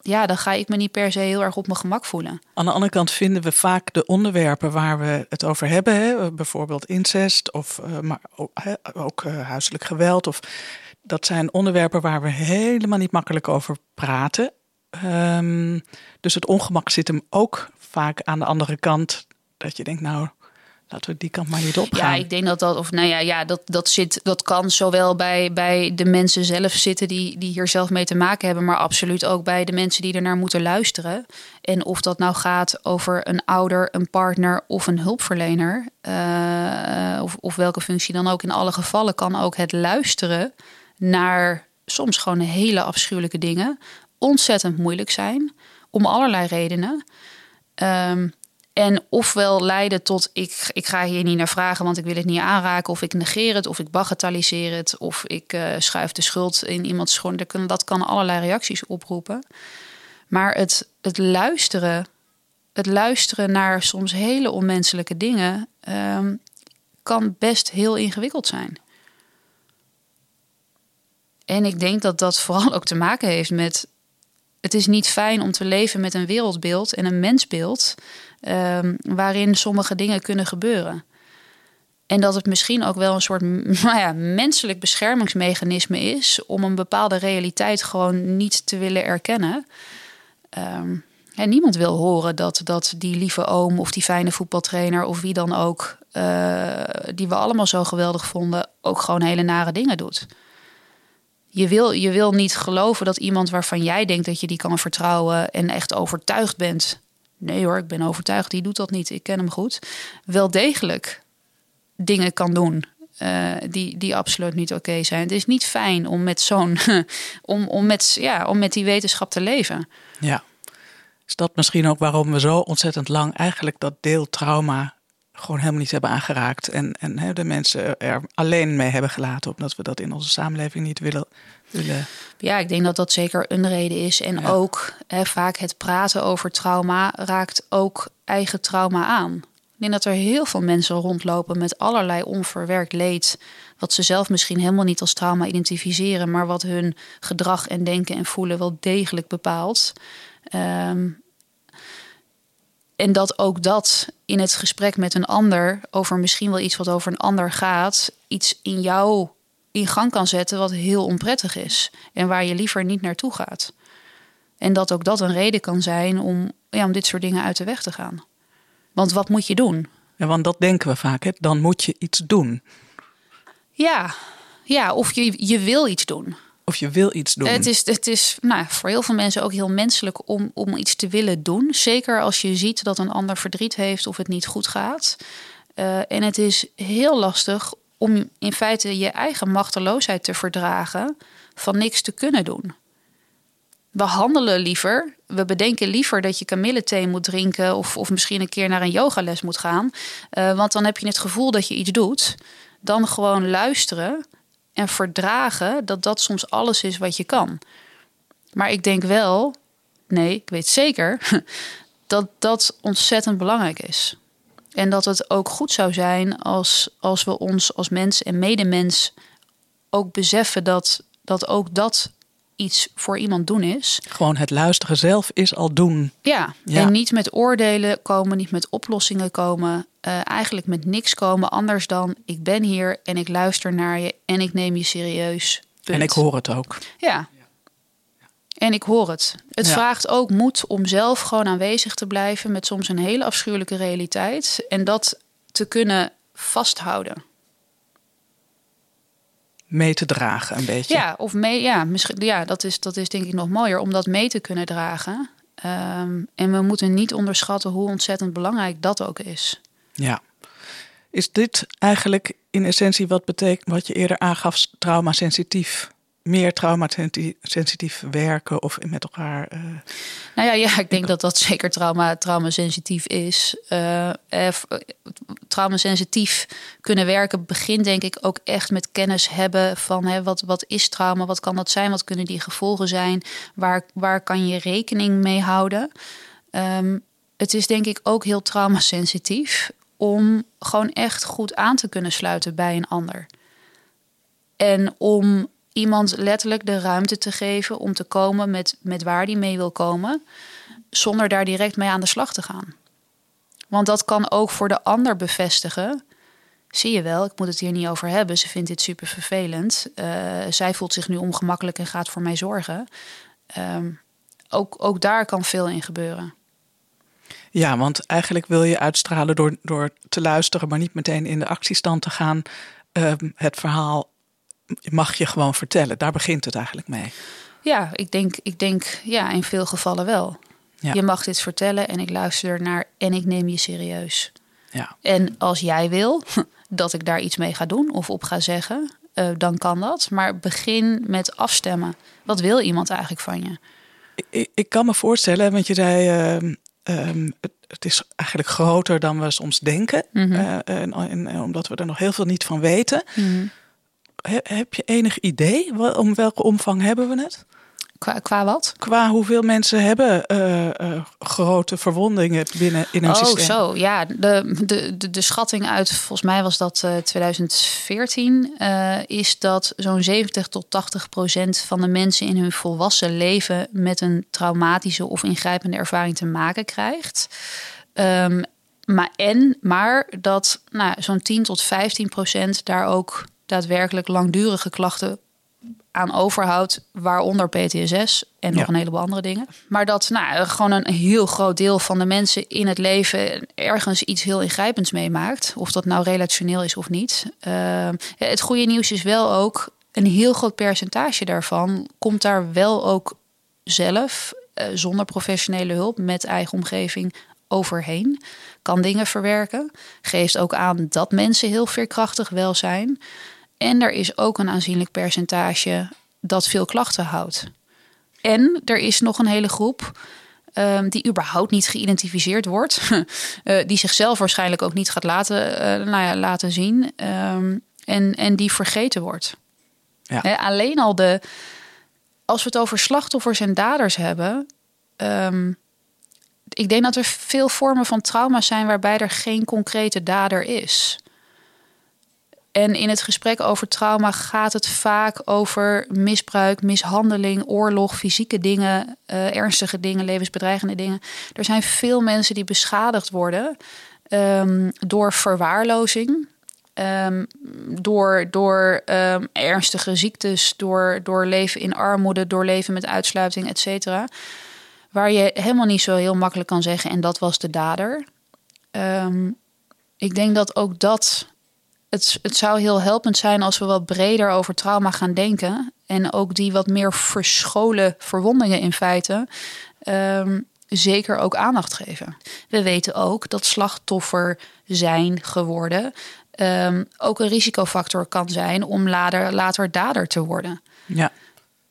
ja, dan ga ik me niet per se heel erg op mijn gemak voelen. aan de andere kant vinden we vaak de onderwerpen waar we het over hebben. Hè? Bijvoorbeeld incest, of, eh, maar ook, hè, ook eh, huiselijk geweld. Of, dat zijn onderwerpen waar we helemaal niet makkelijk over praten. Ehm, dus het ongemak zit hem ook vaak aan de andere kant. Dat je denkt, nou, laten we die kant maar niet opgaan. Ja, ik denk dat dat, of nou ja, ja dat, dat, zit, dat kan zowel bij, bij de mensen zelf zitten die, die hier zelf mee te maken hebben, maar absoluut ook bij de mensen die ernaar moeten luisteren. En of dat nou gaat over een ouder, een partner of een hulpverlener, eh, of, of welke functie dan ook, in alle gevallen kan ook het luisteren naar soms gewoon hele afschuwelijke dingen ontzettend moeilijk zijn, om allerlei redenen. Ehm, en ofwel leiden tot ik, ik ga hier niet naar vragen, want ik wil het niet aanraken. Of ik negeer het, of ik bagatelliseer het, of ik eh, schuif de schuld in iemands schoon. Dat kan, dat kan allerlei reacties oproepen. Maar het, het luisteren, het luisteren naar soms hele onmenselijke dingen, ehm, kan best heel ingewikkeld zijn. En ik denk dat dat vooral ook te maken heeft met. Het is niet fijn om te leven met een wereldbeeld en een mensbeeld. ehm, waarin sommige dingen kunnen gebeuren. En dat het misschien ook wel een soort nou ja, menselijk beschermingsmechanisme is. om een bepaalde realiteit gewoon niet te willen erkennen. Ehm, en niemand wil horen dat, dat die lieve oom of die fijne voetbaltrainer of wie dan ook. eh, die we allemaal zo geweldig vonden, ook gewoon hele nare dingen doet. Je wil, je wil niet geloven dat iemand waarvan jij denkt dat je die kan vertrouwen en echt overtuigd bent. Nee hoor, ik ben overtuigd, die doet dat niet. Ik ken hem goed. Wel degelijk dingen kan doen eh, die, die absoluut niet oké zijn. Het is niet fijn om met zo'n om, om, met, ja, om met die wetenschap te leven. Ja. Is dat misschien ook waarom we zo ontzettend lang eigenlijk dat deel trauma gewoon helemaal niet hebben aangeraakt. En, en hè, de mensen er alleen mee hebben gelaten. Omdat we dat in onze samenleving niet willen. willen. Ja, ik denk dat dat zeker een reden is. En ook hè, vaak het praten over trauma raakt ook eigen trauma aan. Ik denk dat er heel veel mensen rondlopen met allerlei onverwerkt leed. Wat ze zelf misschien helemaal niet als trauma identificeren, maar wat hun gedrag en denken en voelen wel degelijk bepaalt. Um, en dat ook dat in het gesprek met een ander over misschien wel iets wat over een ander gaat, iets in jou in gang kan zetten wat heel onprettig is en waar je liever niet naartoe gaat. En dat ook dat een reden kan zijn om, ja, om dit soort dingen uit de weg te gaan. Want wat moet je doen? Ja, want dat denken we vaak, hè? dan moet je iets doen. Ja, ja of je, je wil iets doen. Of je wil iets doen. Het is, het is nou, voor heel veel mensen ook heel menselijk om, om iets te willen doen. Zeker als je ziet dat een ander verdriet heeft of het niet goed gaat. Uh, en het is heel lastig om in feite je eigen machteloosheid te verdragen van niks te kunnen doen. We handelen liever, we bedenken liever dat je kamillethee moet drinken of, of misschien een keer naar een yogales moet gaan. Uh, want dan heb je het gevoel dat je iets doet. Dan gewoon luisteren en verdragen dat dat soms alles is wat je kan. Maar ik denk wel, nee, ik weet zeker dat dat ontzettend belangrijk is. En dat het ook goed zou zijn als, als we ons als mens en medemens ook beseffen dat, dat ook dat iets voor iemand doen is. Gewoon het luisteren zelf is al doen. Ja, en niet met oordelen komen, niet met oplossingen komen. Uh, eigenlijk met niks komen anders dan ik ben hier en ik luister naar je en ik neem je serieus. En ik hoor het ook. Ja. En ik hoor het. Het vraagt ook moed om zelf gewoon aanwezig te blijven met soms een hele afschuwelijke realiteit en dat te kunnen vasthouden mee te dragen, een beetje. Ja, of mee, ja, misschien, ja dat, is, dat is denk ik nog mooier om dat mee te kunnen dragen. Ehm, en we moeten niet onderschatten hoe ontzettend belangrijk dat ook is. Ja. Is dit eigenlijk in essentie wat betekent wat je eerder aangaf, trauma-sensitief? Meer traumasensitief werken of met elkaar? Uh... Nou ja, ja, ik denk dat dat zeker trauma, traumasensitief is. Uh, traumasensitief kunnen werken begint denk ik ook echt met kennis hebben van hè, wat, wat is trauma, wat kan dat zijn, wat kunnen die gevolgen zijn, waar, waar kan je rekening mee houden. Um, het is denk ik ook heel traumasensitief om gewoon echt goed aan te kunnen sluiten bij een ander. En om iemand letterlijk de ruimte te geven om te komen met, met waar die mee wil komen, zonder daar direct mee aan de slag te gaan. Want dat kan ook voor de ander bevestigen. Zie je wel, ik moet het hier niet over hebben. Ze vindt dit super vervelend. Uh, zij voelt zich nu ongemakkelijk en gaat voor mij zorgen. Um, ook, ook daar kan veel in gebeuren. Ja, want eigenlijk wil je uitstralen door, door te luisteren, maar niet meteen in de actiestand te gaan. Uh, het verhaal mag je gewoon vertellen. Daar begint het eigenlijk mee. Ja, ik denk, ik denk ja, in veel gevallen wel. Ja. Je mag dit vertellen en ik luister ernaar en ik neem je serieus. Ja. En als jij wil dat ik daar iets mee ga doen of op ga zeggen, uh, dan kan dat. Maar begin met afstemmen. Wat wil iemand eigenlijk van je? Ik, ik kan me voorstellen, want je zei, uh, um, het, het, is eigenlijk groter dan we soms denken. Mm -hmm. uh, en, en, omdat we er nog heel veel niet van weten. Mm -hmm heb je enig idee om welke omvang hebben we het? Qua, qua wat? Qua hoeveel mensen hebben uh, uh, grote verwondingen binnen in hun oh, systeem. Oh, zo. Ja, de, de, de, de, schatting uit, volgens mij was dat uh, 2014, uh, is dat zo'n 70 tot 80 procent van de mensen in hun volwassen leven met een traumatische of ingrijpende ervaring te maken krijgt. Um, maar, en, maar dat nou, zo'n 10 tot 15 procent daar ook daadwerkelijk langdurige klachten aan overhoudt, waaronder PTSS en nog een heleboel andere dingen. Maar dat nou, gewoon een heel groot deel van de mensen in het leven ergens iets heel ingrijpends meemaakt. Of dat nou relationeel is of niet. Uh, het goede nieuws is wel ook, een heel groot percentage daarvan komt daar wel ook zelf, uh, zonder professionele hulp, met eigen omgeving overheen. Kan dingen verwerken. Geeft ook aan dat mensen heel veerkrachtig wel zijn. En er is ook een aanzienlijk percentage dat veel klachten houdt. En er is nog een hele groep Um, die überhaupt niet geïdentificeerd wordt. uh, die zichzelf waarschijnlijk ook niet gaat laten, uh, nou ja, laten zien. Um, en, en die vergeten wordt. Ja. He, alleen al de. Als we het over slachtoffers en daders hebben. Um, ik denk dat er veel vormen van trauma zijn waarbij er geen concrete dader is. En in het gesprek over trauma gaat het vaak over misbruik, mishandeling, oorlog, fysieke dingen, uh, ernstige dingen, levensbedreigende dingen. Er zijn veel mensen die beschadigd worden um, door verwaarlozing. Um, door door um, ernstige ziektes, door, door leven in armoede, door leven met uitsluiting, et cetera. Waar je helemaal niet zo heel makkelijk kan zeggen, en dat was de dader. Ik denk dat ook dat. Het, het zou heel helpend zijn als we wat breder over trauma gaan denken. En ook die wat meer verscholen verwondingen in feite. Um, zeker ook aandacht geven. We weten ook dat slachtoffer zijn geworden. Um, ook een risicofactor kan zijn om later, later dader te worden. Ja.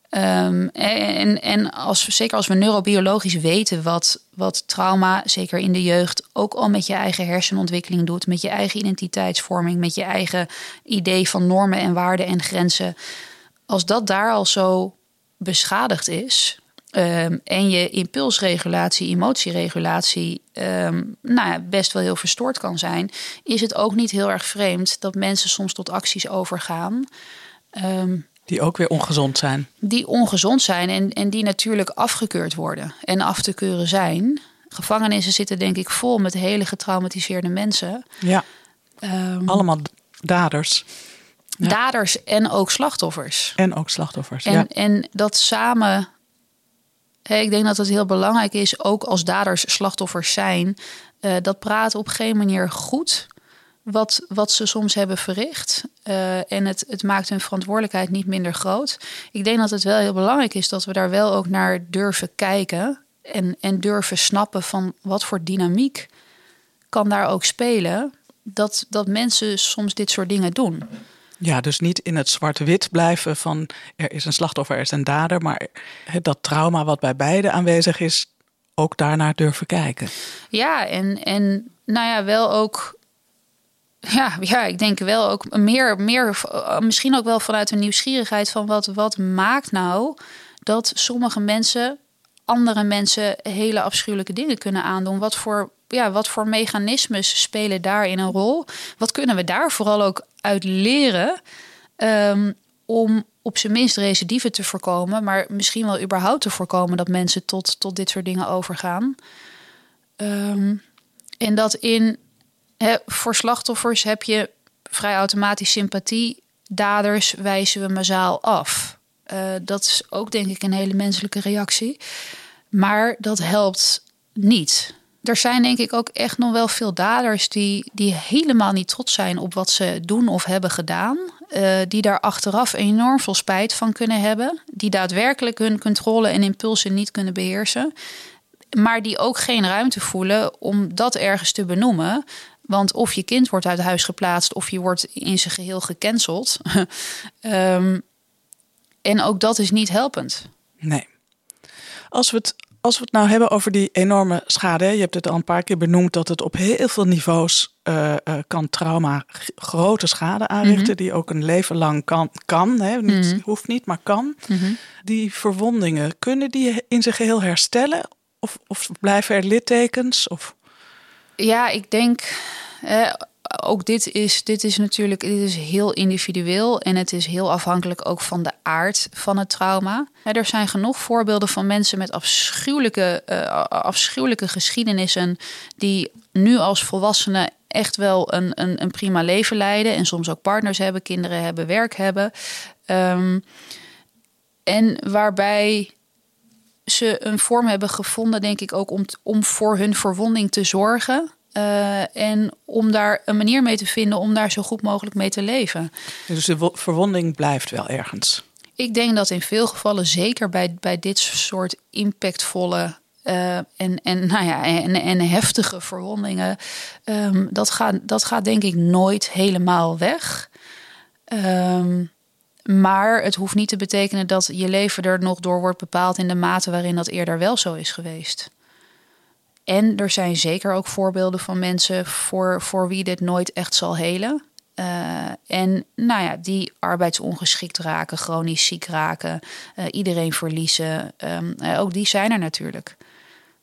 Um, en en als, zeker als we neurobiologisch weten wat, wat trauma, zeker in de jeugd, ook al met je eigen hersenontwikkeling doet, met je eigen identiteitsvorming, met je eigen idee van normen en waarden en grenzen. Als dat daar al zo beschadigd is, um, en je impulsregulatie, emotieregulatie, um, nou ja, best wel heel verstoord kan zijn, is het ook niet heel erg vreemd dat mensen soms tot acties overgaan. Die ook weer ongezond zijn. Die ongezond zijn en, en die natuurlijk afgekeurd worden en af te keuren zijn. Gevangenissen zitten denk ik vol met hele getraumatiseerde mensen. Ja, um, allemaal daders. Ja. Daders en ook slachtoffers. En ook slachtoffers, en, ja. En dat samen... Ik denk dat het heel belangrijk is, ook als daders slachtoffers zijn... Uh, dat praten op geen manier goed wat, wat ze soms hebben verricht. Uh, en het, het maakt hun verantwoordelijkheid niet minder groot. Ik denk dat het wel heel belangrijk is dat we daar wel ook naar durven kijken. En, en durven snappen van wat voor dynamiek kan daar ook spelen. Dat, dat mensen soms dit soort dingen doen. Ja, dus niet in het zwart-wit blijven van er is een slachtoffer, er is een dader. Maar dat trauma wat bij beide aanwezig is, ook daarnaar durven kijken. Ja, en, en nou ja, wel ook ja, ja, ik denk wel ook meer, meer, misschien ook wel vanuit een nieuwsgierigheid van wat, wat maakt nou dat sommige mensen andere mensen hele afschuwelijke dingen kunnen aandoen. Wat voor, ja, wat voor mechanismes spelen daarin een rol? Wat kunnen we daar vooral ook uit leren um, om op zijn minst recidieven te voorkomen, maar misschien wel überhaupt te voorkomen dat mensen tot, tot dit soort dingen overgaan? Um, en dat in voor slachtoffers heb je vrij automatisch sympathie. Daders wijzen we massaal af. Uh, dat is ook denk ik een hele menselijke reactie. Maar dat helpt niet. Er zijn denk ik ook echt nog wel veel daders die, die helemaal niet trots zijn op wat ze doen of hebben gedaan. Uh, die daar achteraf enorm veel spijt van kunnen hebben. Die daadwerkelijk hun controle en impulsen niet kunnen beheersen. Maar die ook geen ruimte voelen om dat ergens te benoemen. Want of je kind wordt uit huis geplaatst of je wordt in zijn geheel gecanceld. um, en ook dat is niet helpend. Nee. Als we het, als we het nou hebben over die enorme schade. Je hebt het al een paar keer benoemd dat het op heel veel niveaus uh, uh, kan trauma grote schade aanrichten. Mm -hmm. Die ook een leven lang kan. kan hè? Niet, mm -hmm. Hoeft niet, maar kan. Mm -hmm. Die verwondingen, kunnen die in zijn geheel herstellen? Of, of blijven er littekens? Of... Ja, ik denk. Eh, ook dit is, dit is natuurlijk dit is heel individueel en het is heel afhankelijk ook van de aard van het trauma. er zijn genoeg voorbeelden van mensen met afschuwelijke, uh, afschuwelijke geschiedenissen die nu als volwassenen echt wel een, een, een, prima leven leiden en soms ook partners hebben, kinderen hebben, werk hebben. Um, en waarbij ze een vorm hebben gevonden, denk ik ook, om, om voor hun verwonding te zorgen. Uh, en om daar een manier mee te vinden om daar zo goed mogelijk mee te leven. Dus de verwonding blijft wel ergens. Ik denk dat in veel gevallen, zeker bij, bij dit soort impactvolle uh, en, en, nou ja, en, en heftige verwondingen, um, dat, gaat, dat gaat denk ik nooit helemaal weg. Um, maar het hoeft niet te betekenen dat je leven er nog door wordt bepaald in de mate waarin dat eerder wel zo is geweest. en er zijn zeker ook voorbeelden van mensen voor, voor wie dit nooit echt zal helen. Uh, en nou ja, die arbeidsongeschikt raken, chronisch ziek raken, uh, iedereen verliezen. Um, uh, ook die zijn er natuurlijk.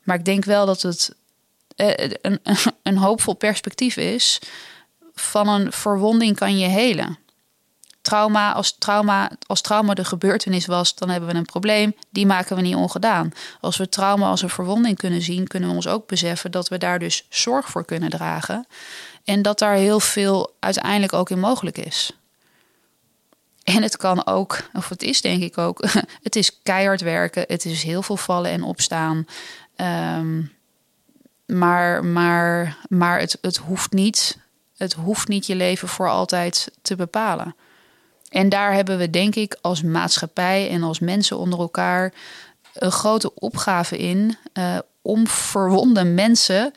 Maar ik denk wel dat het een, een hoopvol perspectief is. Van een verwonding kan je helen. Trauma als, trauma, als trauma de gebeurtenis was, dan hebben we een probleem. Die maken we niet ongedaan. Als we trauma als een verwonding kunnen zien, kunnen we ons ook beseffen dat we daar dus zorg voor kunnen dragen. En dat daar heel veel uiteindelijk ook in mogelijk is. En het kan ook, of het is denk ik ook, het is keihard werken. Het is heel veel vallen en opstaan. Um, maar maar, maar het, het, hoeft niet, het hoeft niet je leven voor altijd te bepalen. En daar hebben we denk ik als maatschappij en als mensen onder elkaar een grote opgave in uh, om verwonde mensen uh,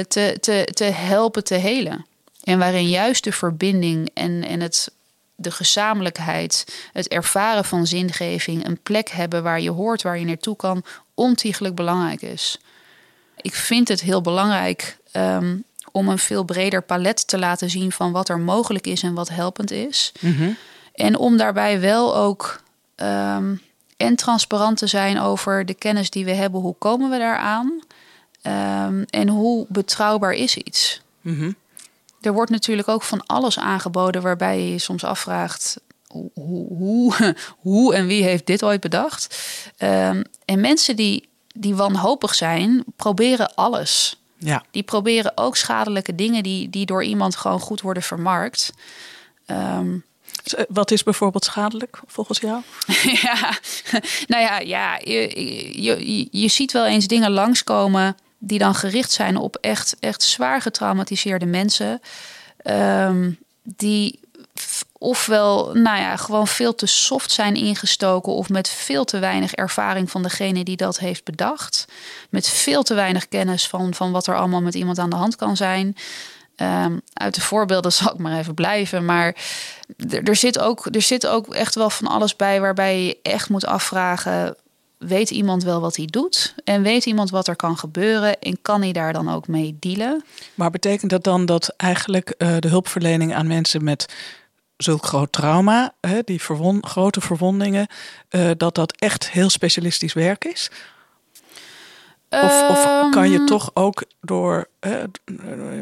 te, te, te helpen te helen. En waarin juist de verbinding en, en het, de gezamenlijkheid, het ervaren van zingeving, een plek hebben waar je hoort, waar je naartoe kan, ontiegelijk belangrijk is. Ik vind het heel belangrijk um, om een veel breder palet te laten zien van wat er mogelijk is en wat helpend is. Mm. En om daarbij wel ook um, en transparant te zijn over de kennis die we hebben. Hoe komen we daaraan? Um, en hoe betrouwbaar is iets? Mm -hmm. Er wordt natuurlijk ook van alles aangeboden waarbij je je soms afvraagt. Hoe, hoe, hoe en wie heeft dit ooit bedacht? Um, en mensen die, die wanhopig zijn, proberen alles. Ja. Die proberen ook schadelijke dingen die, die door iemand gewoon goed worden vermarkt. Um, wat is bijvoorbeeld schadelijk volgens jou? ja, nou ja, ja je, je, je ziet wel eens dingen langskomen die dan gericht zijn op echt, echt zwaar getraumatiseerde mensen. Um, die ofwel nou ja, gewoon veel te soft zijn ingestoken of met veel te weinig ervaring van degene die dat heeft bedacht. Met veel te weinig kennis van, van wat er allemaal met iemand aan de hand kan zijn. Um, uit de voorbeelden zal ik maar even blijven. Maar er, zit ook, er zit ook echt wel van alles bij waarbij je echt moet afvragen: weet iemand wel wat hij doet? En weet iemand wat er kan gebeuren? En kan hij daar dan ook mee dealen? Maar betekent dat dan dat eigenlijk uh, de hulpverlening aan mensen met zulk groot trauma, die grote verwondingen, uh, dat dat echt heel specialistisch werk is? Of, of kan je ehm. toch ook door uh,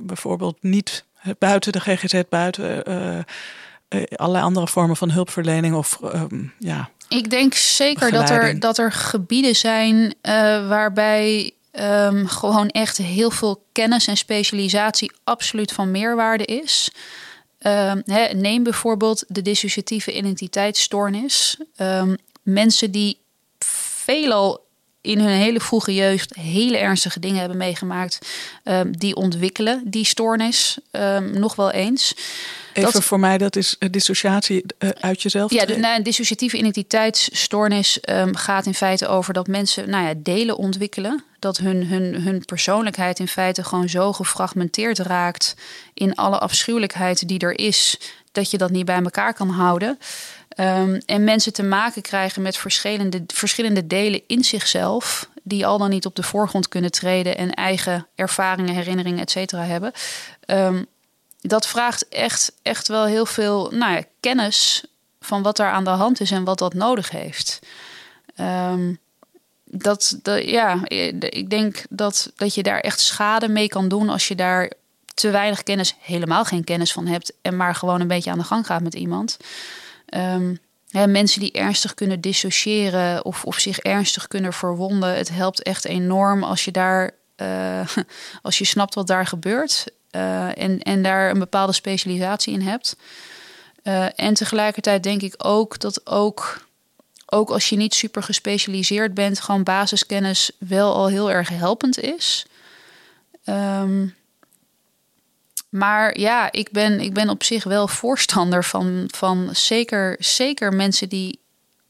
bijvoorbeeld niet buiten de GGZ, buiten uh, allerlei andere vormen van hulpverlening of um, ja. Ik denk zeker dat er, dat er gebieden zijn waarbij um, gewoon echt heel veel kennis en specialisatie absoluut van meerwaarde is. Um, he, neem bijvoorbeeld de dissociatieve identiteitsstoornis. Mensen die veelal in hun hele vroege jeugd hele ernstige dingen hebben meegemaakt. Um, die ontwikkelen die stoornis um, nog wel eens. Even dat, voor mij, dat is dissociatie uh, uit jezelf. Ja, de, nou, een dissociatieve identiteitsstoornis um, gaat in feite over dat mensen nou ja, delen ontwikkelen. Dat hun, hun, hun persoonlijkheid in feite gewoon zo gefragmenteerd raakt in alle afschuwelijkheid die er is, dat je dat niet bij elkaar kan houden. Um, en mensen te maken krijgen met verschillende, verschillende delen in zichzelf, die al dan niet op de voorgrond kunnen treden en eigen ervaringen, herinneringen, et cetera hebben. Um, dat vraagt echt, echt wel heel veel nou ja, kennis van wat er aan de hand is en wat dat nodig heeft. Dat, dat, ja, ik denk dat, dat je daar echt schade mee kan doen als je daar te weinig kennis, helemaal geen kennis van hebt en maar gewoon een beetje aan de gang gaat met iemand. Um, mensen die ernstig kunnen dissociëren of, of zich ernstig kunnen verwonden. Het helpt echt enorm als je daar, uh, als je snapt wat daar gebeurt. Uh, en, en daar een bepaalde specialisatie in hebt. Uh, en tegelijkertijd denk ik ook dat ook, ook als je niet super gespecialiseerd bent, gewoon basiskennis wel al heel erg helpend is. Um, maar ja, ik ben, ik ben op zich wel voorstander van, van zeker, zeker mensen die.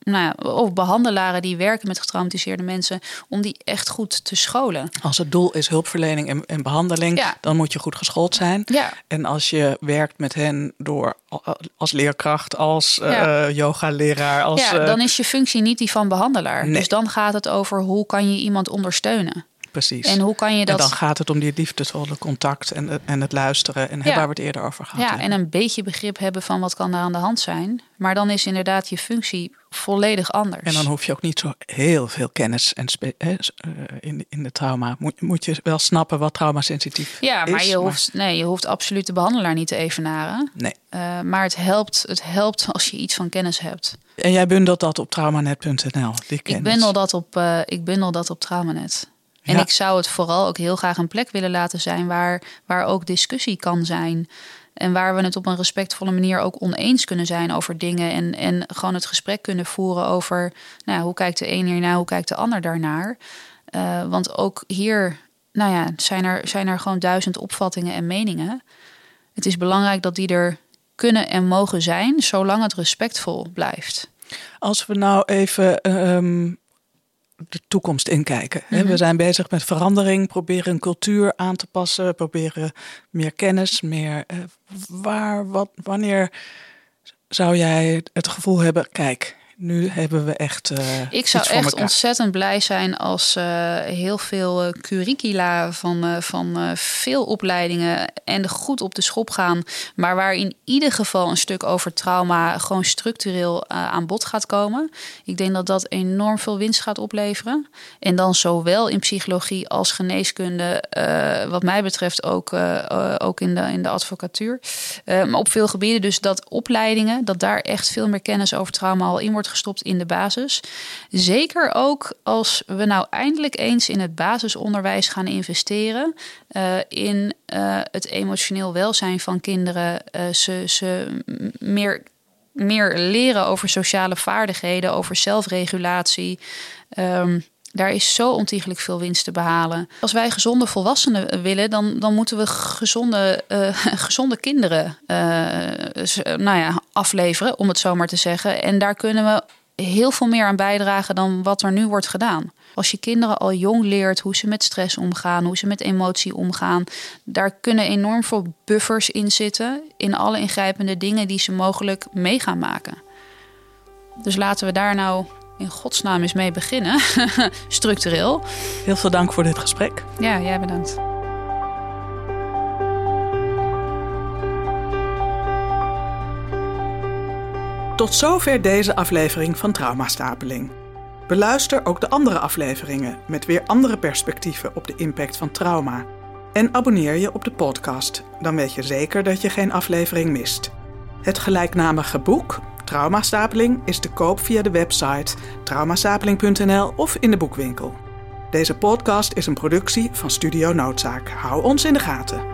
Nou of behandelaren die werken met getraumatiseerde mensen, om die echt goed te scholen. Als het doel is hulpverlening en, en behandeling, ja. dan moet je goed geschoold zijn. Ja. En als je werkt met hen door als leerkracht, als ja. uh, yoga-leraar. Als, ja, dan is je functie niet die van behandelaar. Nee. Dus dan gaat het over hoe kan je iemand ondersteunen. Precies. En hoe kan je dat... En dan gaat het om die liefdevolle contact en, en het luisteren. En waar we het eerder over gehad Ja, en een beetje begrip hebben van wat kan daar aan de hand zijn. Maar dan is inderdaad je functie volledig anders. En dan hoef je ook niet zo heel veel kennis en eh, in, in de trauma. Moet, moet je wel snappen wat traumasensitief is. Ja, maar je hoeft, nee, je hoeft absoluut de behandelaar niet te evenaren. Nee. Uh, maar het helpt, het helpt als je iets van kennis hebt. En jij bundelt dat op traumanet.nl, die kennis? Ik bundel dat op, uh, ik bundel dat op Traumanet. En ik zou het vooral ook heel graag een plek willen laten zijn waar, waar ook discussie kan zijn. En waar we het op een respectvolle manier ook oneens kunnen zijn over dingen. En, en gewoon het gesprek kunnen voeren over nou, hoe kijkt de een hiernaar, hoe kijkt de ander daarnaar. Uh, want ook hier nou ja, zijn, er, zijn er gewoon duizend opvattingen en meningen. Het is belangrijk dat die er kunnen en mogen zijn, zolang het respectvol blijft. Als we nou even um, de toekomst inkijken. Mm -hmm. We zijn bezig met verandering, proberen een cultuur aan te passen, proberen meer kennis, meer. Uh, waar, wat, wanneer zou jij het gevoel hebben, kijk, nu hebben we echt. Uh, ik zou echt ontzettend blij zijn als uh, heel veel uh, curricula van, van veel opleidingen en goed op de schop gaan. Maar waar in ieder geval een stuk over trauma gewoon structureel aan bod gaat komen. Ik denk dat dat enorm veel winst gaat opleveren. En dan zowel in psychologie als geneeskunde, wat mij betreft ook, ook in, de, in de advocatuur. maar op veel gebieden dus dat opleidingen, dat daar echt veel meer kennis over trauma al in wordt gestopt in de basis. Zeker ook als we nou eindelijk eens in het basisonderwijs gaan investeren uh, in uh, het emotioneel welzijn van kinderen. Uh, ze, ze meer, meer leren over sociale vaardigheden, over zelfregulatie. Um, daar is zo ontiegelijk veel winst te behalen. Als wij gezonde volwassenen willen, dan, dan moeten we gezonde, uh, gezonde kinderen uh, nou ja, afleveren, om het zo maar te zeggen. En daar kunnen we heel veel meer aan bijdragen dan wat er nu wordt gedaan. Als je kinderen al jong leert hoe ze met stress omgaan, hoe ze met emotie omgaan, daar kunnen enorm veel buffers in zitten in alle ingrijpende dingen die ze mogelijk mee gaan maken. Dus laten we daar nou in godsnaam eens mee beginnen, structureel. Heel veel dank voor dit gesprek. Ja, jij bedankt. Tot zover deze aflevering van Traumastapeling. Beluister ook de andere afleveringen met weer andere perspectieven op de impact van trauma. En abonneer je op de podcast, dan weet je zeker dat je geen aflevering mist. Het gelijknamige boek Traumastapeling is te koop via de website traumastapeling.nl of in de boekwinkel. Deze podcast is een productie van Studio Noodzaak. Hou ons in de gaten.